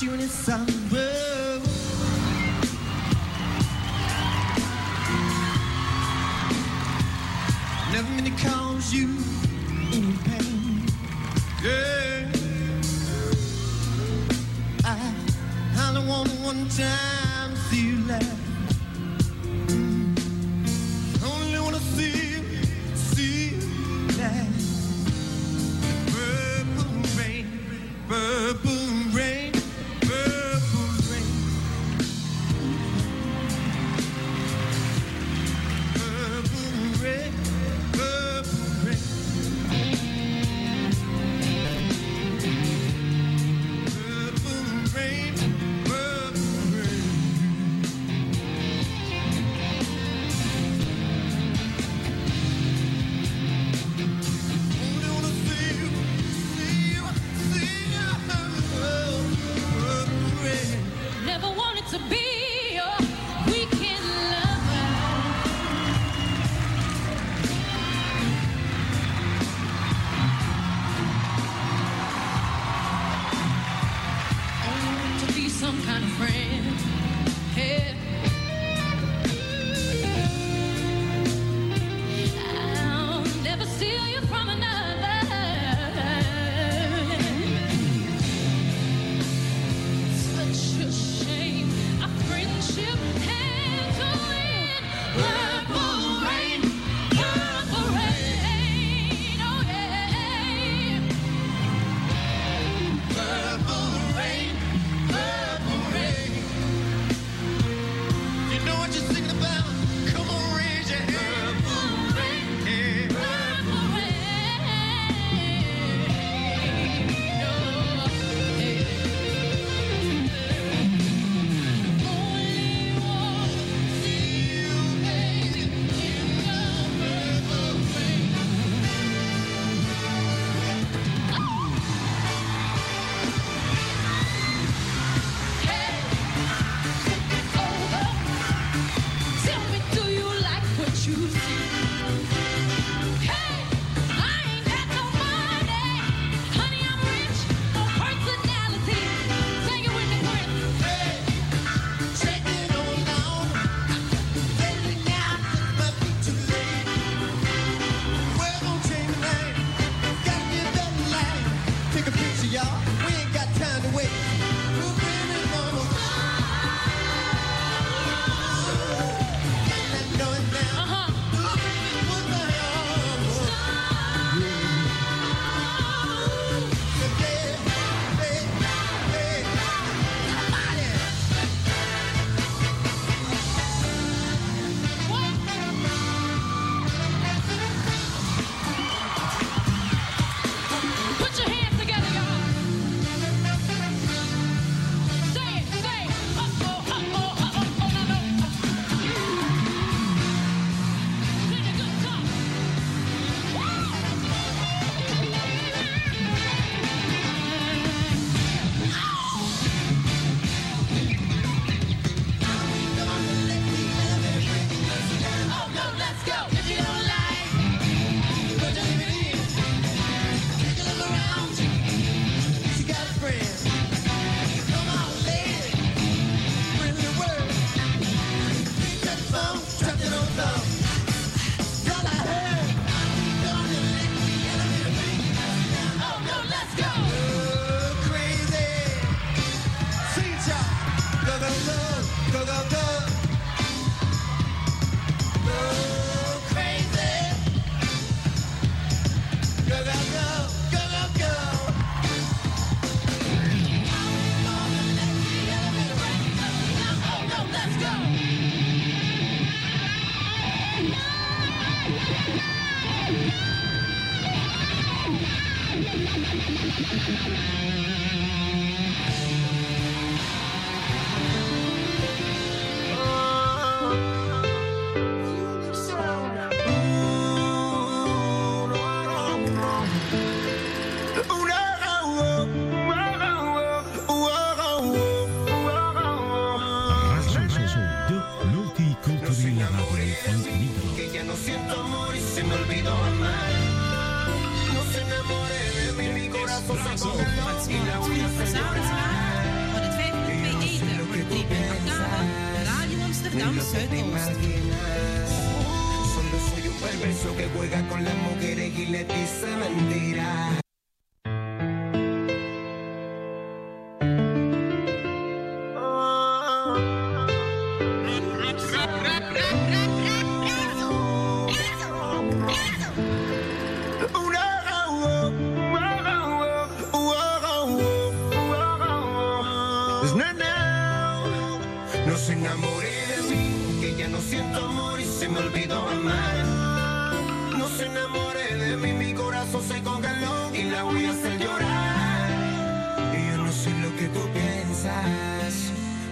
You're in summer. Never meant to cause you any pain. Girl I, want one time see you laugh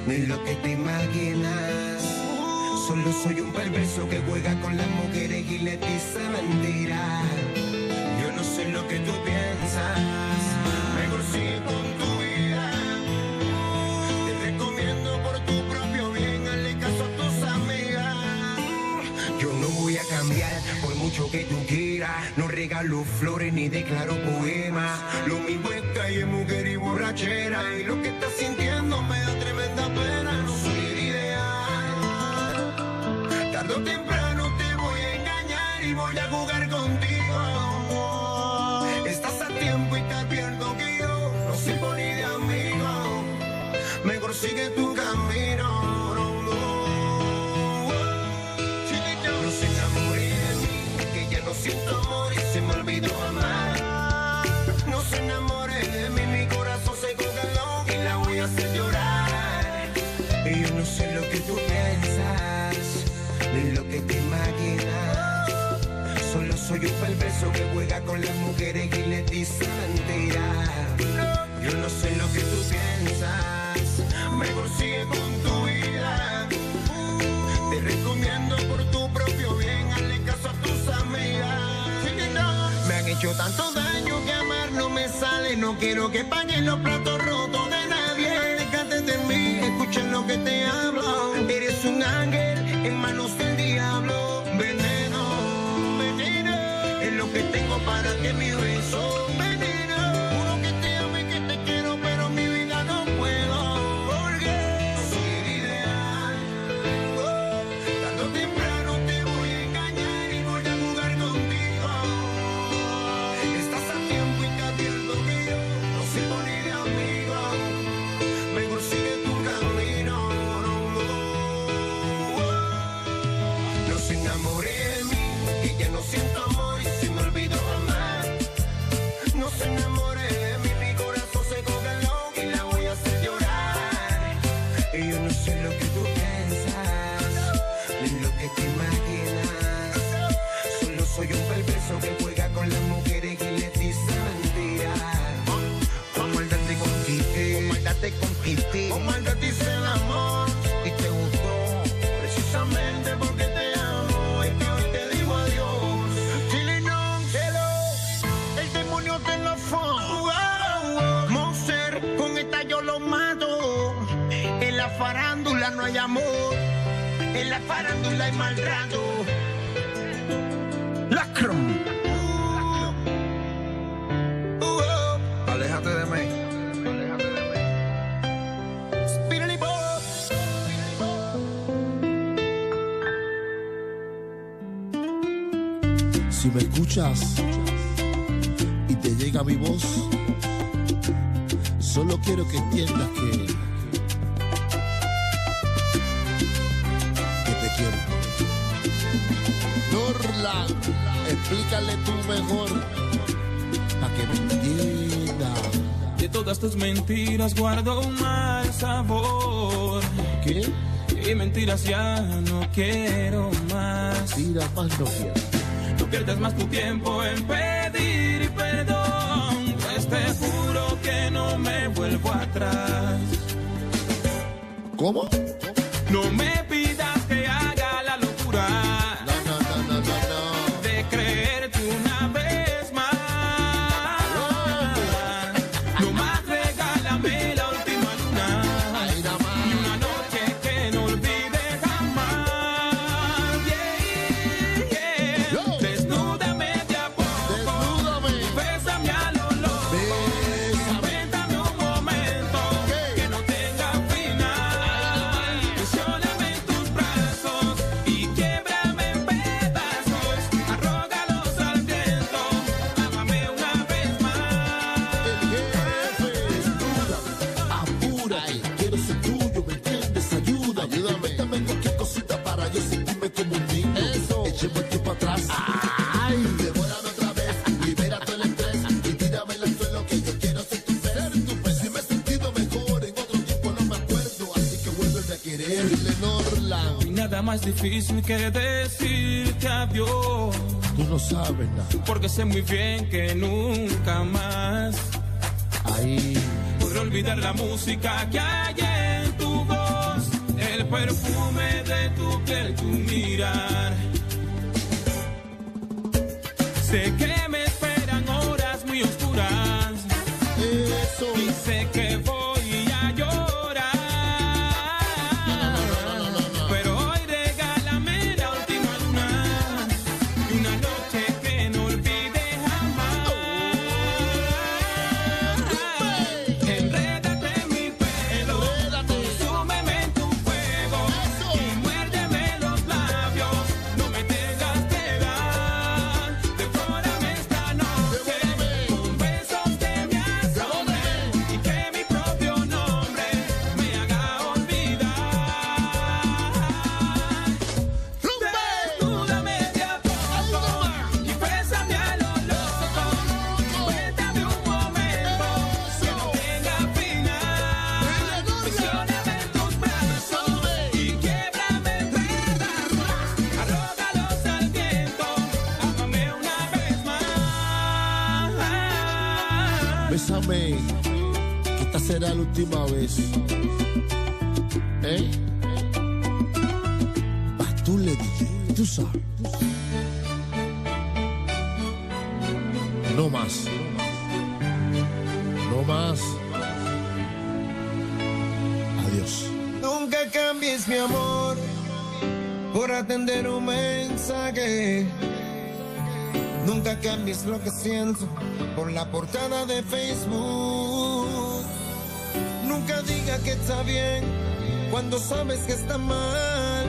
no es lo que te imaginas. Solo soy un perverso que juega con las mujeres y les dice mentiras. Yo no sé lo que tú piensas. Por mucho que tú quieras, no regalo flores ni declaro poemas. Lo mismo es calle, mujer y borrachera. Y lo que estás sintiendo me da tremenda pena. No soy el ideal. Tardo temprano. No se enamore de mí, mi corazón se congeló y la voy a hacer llorar. Y yo no sé lo que tú piensas, ni lo que te imaginas. Solo soy un perverso que juega con las mujeres y les dice mentiras. Yo no sé lo que tú piensas. hecho tanto daño que amar no me sale. No quiero que paguen los platos rotos de nadie. Déjate de mí, escucha lo que te hablo. Eres un ángel en manos del diablo. Veneno, veneno, es lo que tengo para que mi beso. y te llega mi voz, solo quiero que entiendas que, que te quiero. Norland, explícale tú mejor para que me entienda. De todas tus mentiras guardo un mal sabor. ¿Qué? Y mentiras ya no quiero más. Mentiras más no quiero tú pierdas más tu tiempo en pedir perdón, pues te juro que no me vuelvo atrás. ¿Cómo? No me más difícil que decirte adiós. Tú no sabes nada. Porque sé muy bien que nunca más. Ahí. Podré olvidar la música que hay en tu voz. El perfume de tu piel, tu mirar. Sé que cambies lo que siento por la portada de Facebook. Nunca diga que está bien cuando sabes que está mal.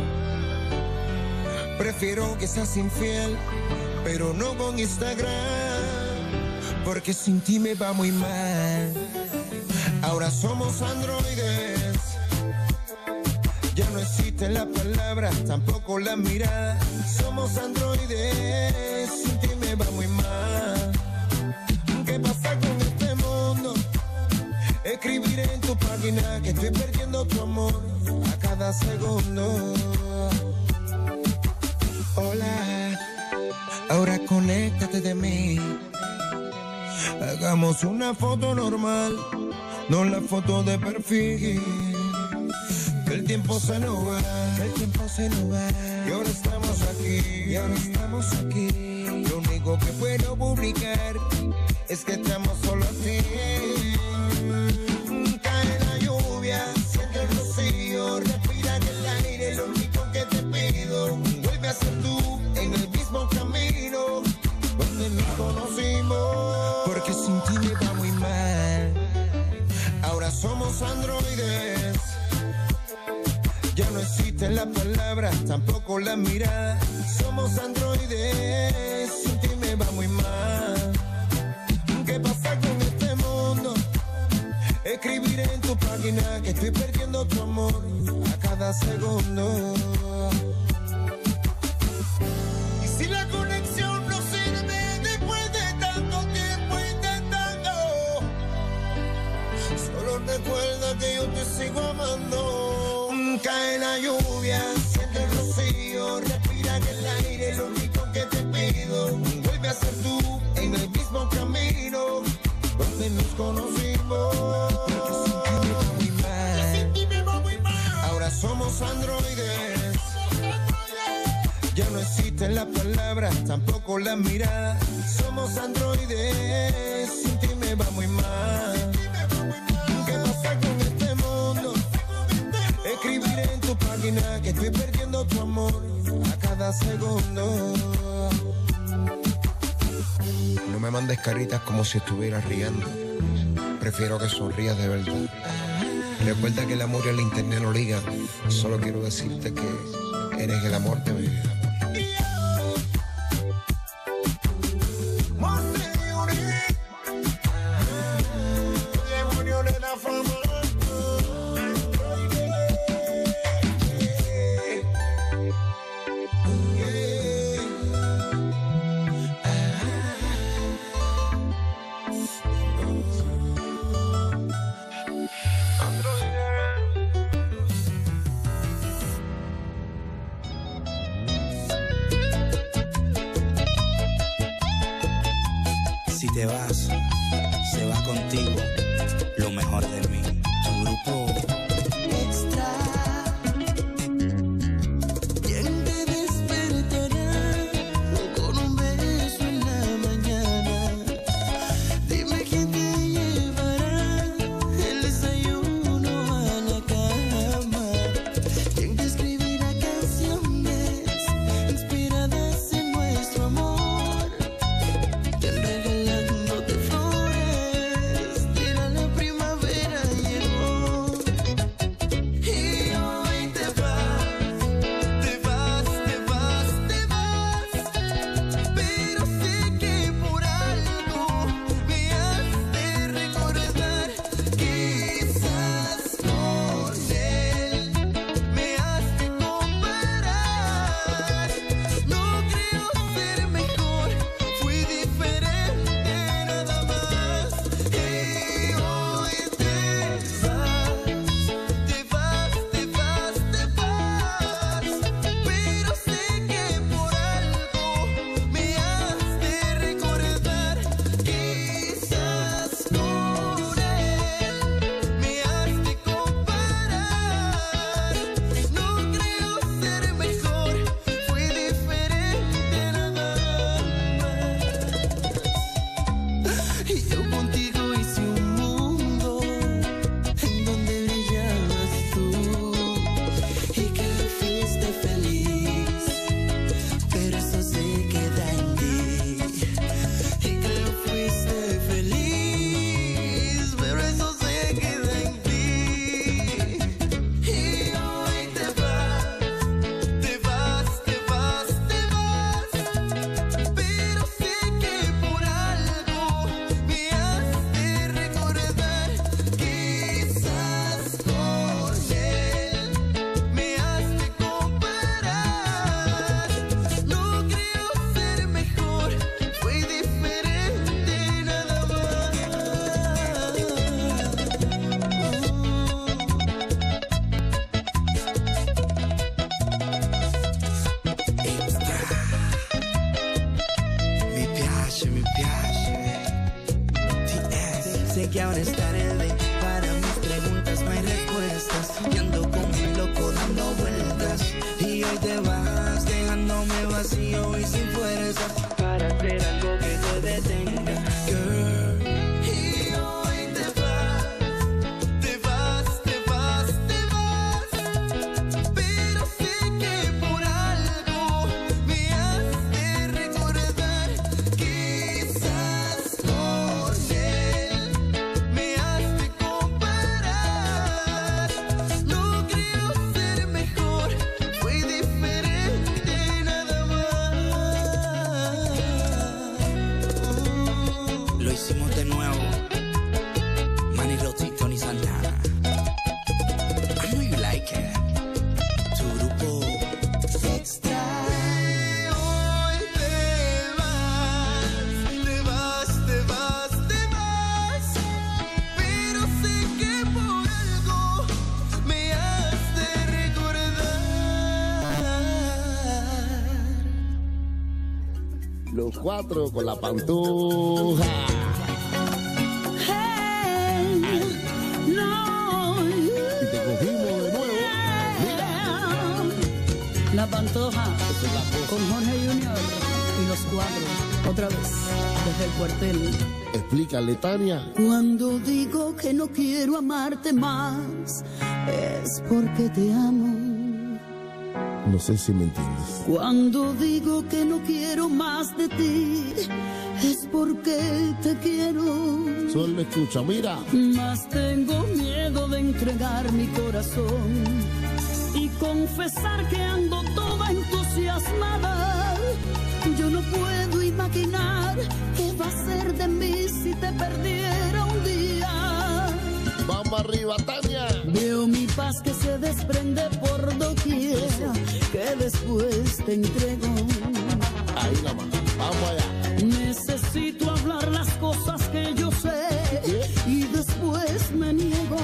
Prefiero que seas infiel, pero no con Instagram. Porque sin ti me va muy mal. Ahora somos androides. Ya no existe la palabra, tampoco la mirada. Somos androides, me va muy mal. ¿Qué pasa con este mundo? Escribiré en tu página que estoy perdiendo tu amor a cada segundo. Hola, ahora conéctate de mí. Hagamos una foto normal, no la foto de perfil. Que el tiempo se nos va, que el tiempo se nos. Y ahora estamos aquí, y ahora estamos aquí. Lo único que puedo publicar es que estamos solo así. Ya no existe la palabra, tampoco la mirada. Somos androides, sin ti me va muy mal. ¿Qué pasa con este mundo? Escribiré en tu página que estoy perdiendo tu amor a cada segundo. Recuerda que yo te sigo amando. Cae la lluvia, siente el rocío, respira en el aire. Lo único que te pido, vuelve a ser tú en el mismo camino donde nos conocimos. Ahora somos androides. Ya no existe la palabra, tampoco la mirada. Somos androides, sin ti me va muy mal. Página que estoy perdiendo tu amor a cada segundo. No me mandes caritas como si estuvieras riendo. Prefiero que sonrías de verdad. Recuerda que el amor y el internet no ligan. Solo quiero decirte que eres el amor de mi vida. Cuatro con la pantuja. Y te cogimos de nuevo. La Pantoja con Jorge Junior y los cuatro, otra vez, desde el cuartel. Explícale, Tania. Cuando digo que no quiero amarte más, es porque te amo. No sé si me entiendes. Cuando digo que no quiero más de ti, es porque te quiero. Solo escucha, mira. Más tengo miedo de entregar mi corazón y confesar que ando toda entusiasmada. Yo no puedo imaginar qué va a ser de mí si te perdiera un día. Vamos arriba, Tania. Veo mi paz que se desprende por doquier, que después te entrego. Ahí nada más. Vamos allá. Necesito hablar las cosas que yo sé y después me niego.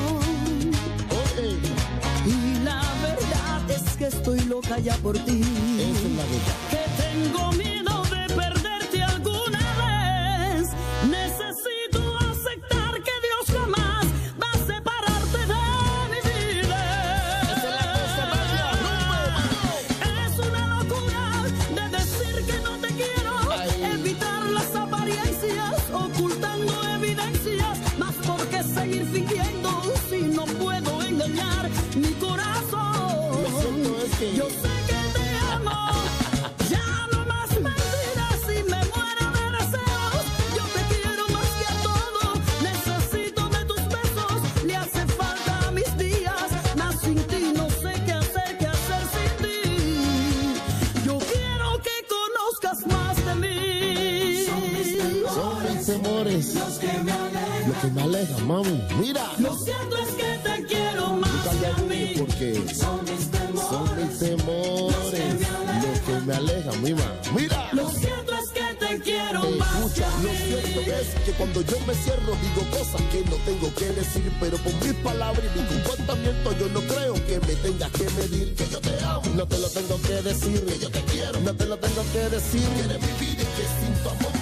Y la verdad es que estoy loca ya por ti. Pero por mis palabras y mi comportamiento yo no creo que me tengas que medir que yo te amo. No te lo tengo que decir, que yo te quiero. No te lo tengo que decir, que eres mi y que sin tu amor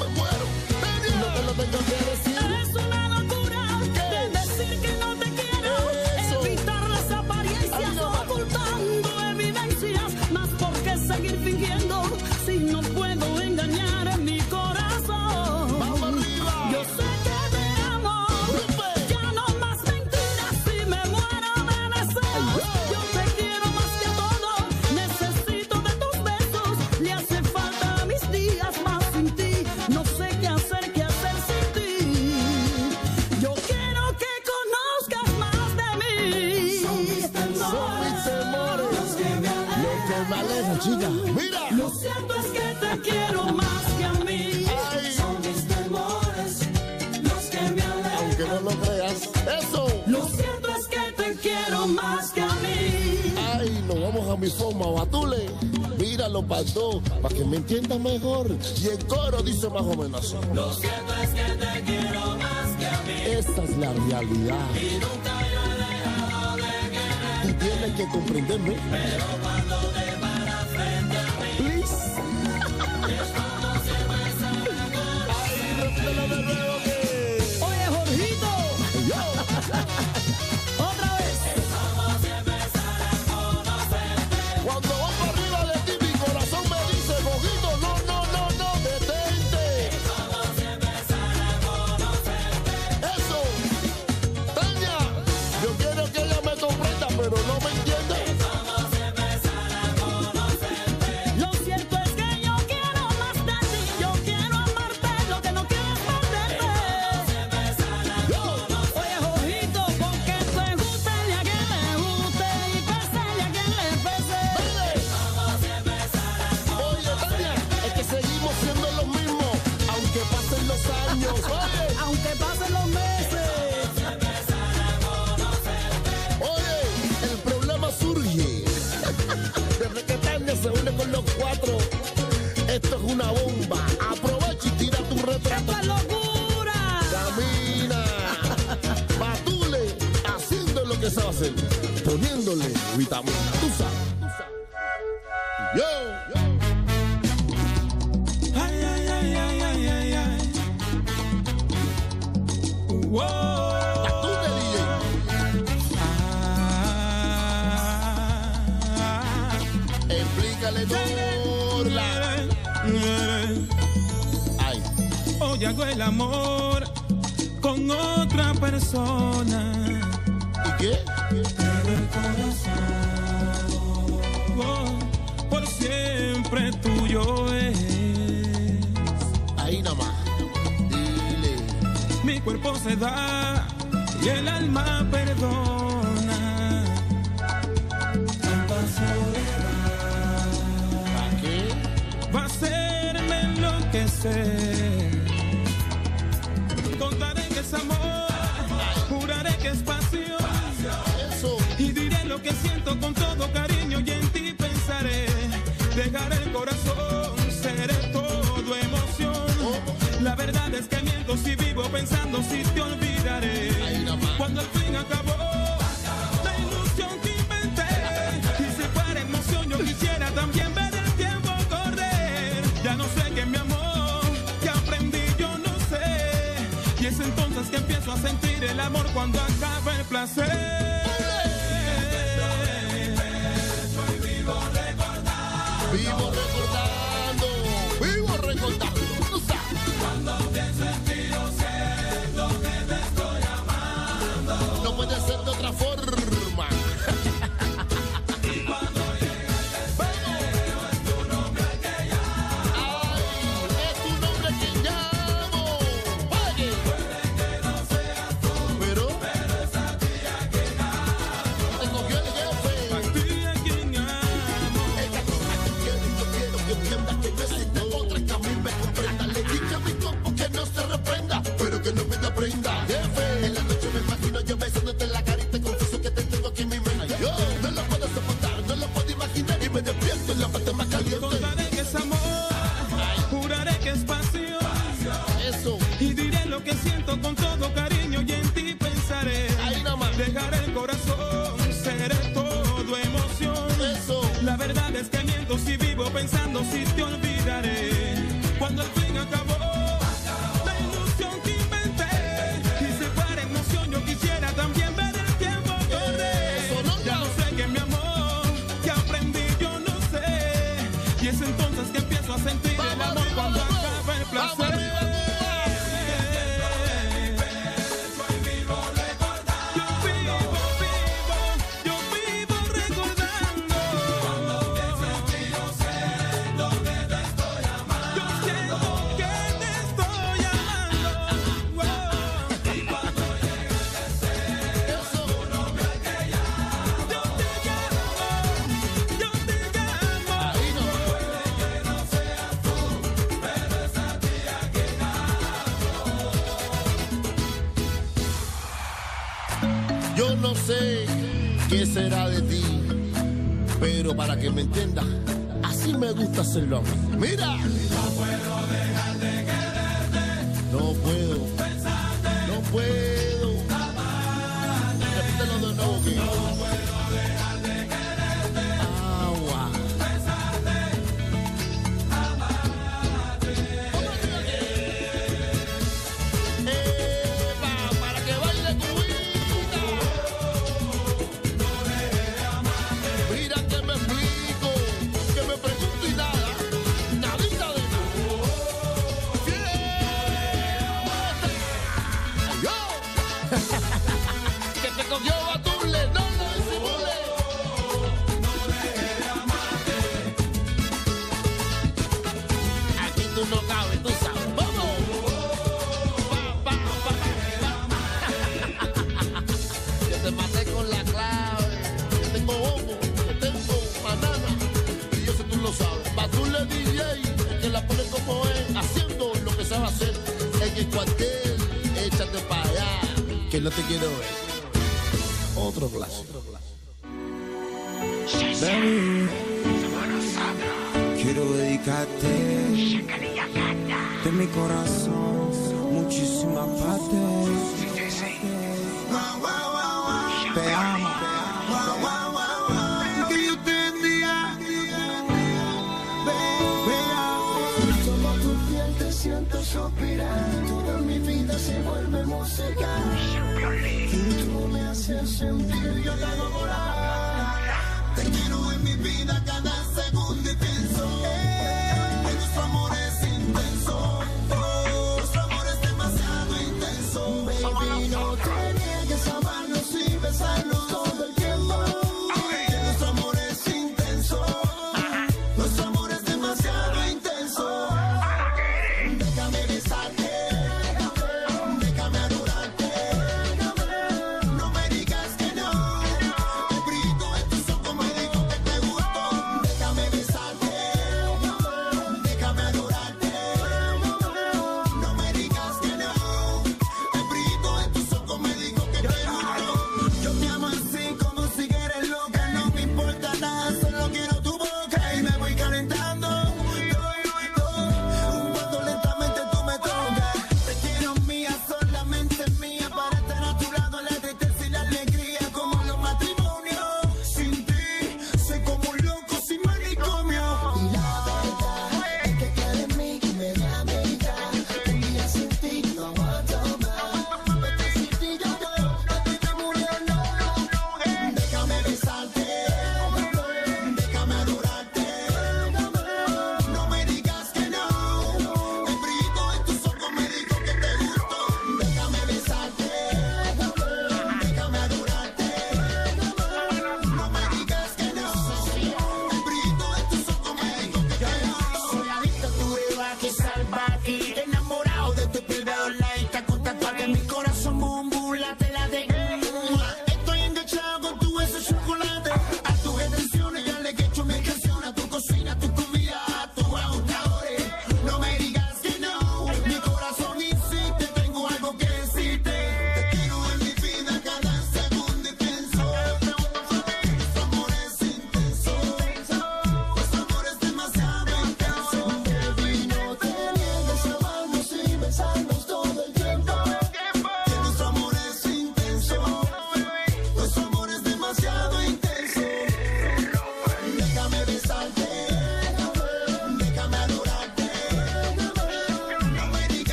nos vamos a mi forma, Batule. Míralo para dos, para que me entiendas mejor. Y el coro dice más o menos así. Lo cierto es que te quiero más que a mí. Esta es la realidad. Y nunca yo he dejado de querer. Tú tienes que comprenderme. Pero cuando te échale Dorla. Hoy hago el amor con otra persona. ¿Y qué? Por siempre tuyo es. Ahí nomás. Dile. Mi cuerpo se da y el alma perdona. Tanta soledad. que sé. Contaré que es amor, juraré que es pasión. Y diré lo que siento con todo cariño y en ti pensaré. Dejaré el corazón, seré todo emoción. La verdad es que miento si vivo pensando si te olvido. A sentir el amor cuando acaba el placer. Y vivo recordando. Vivo recordando. Vivo recordando. Cuando pienso en ti, yo siento que te estoy amando. No puede ser de otra forma. para que me entienda. Así me gusta hacerlo. Mira.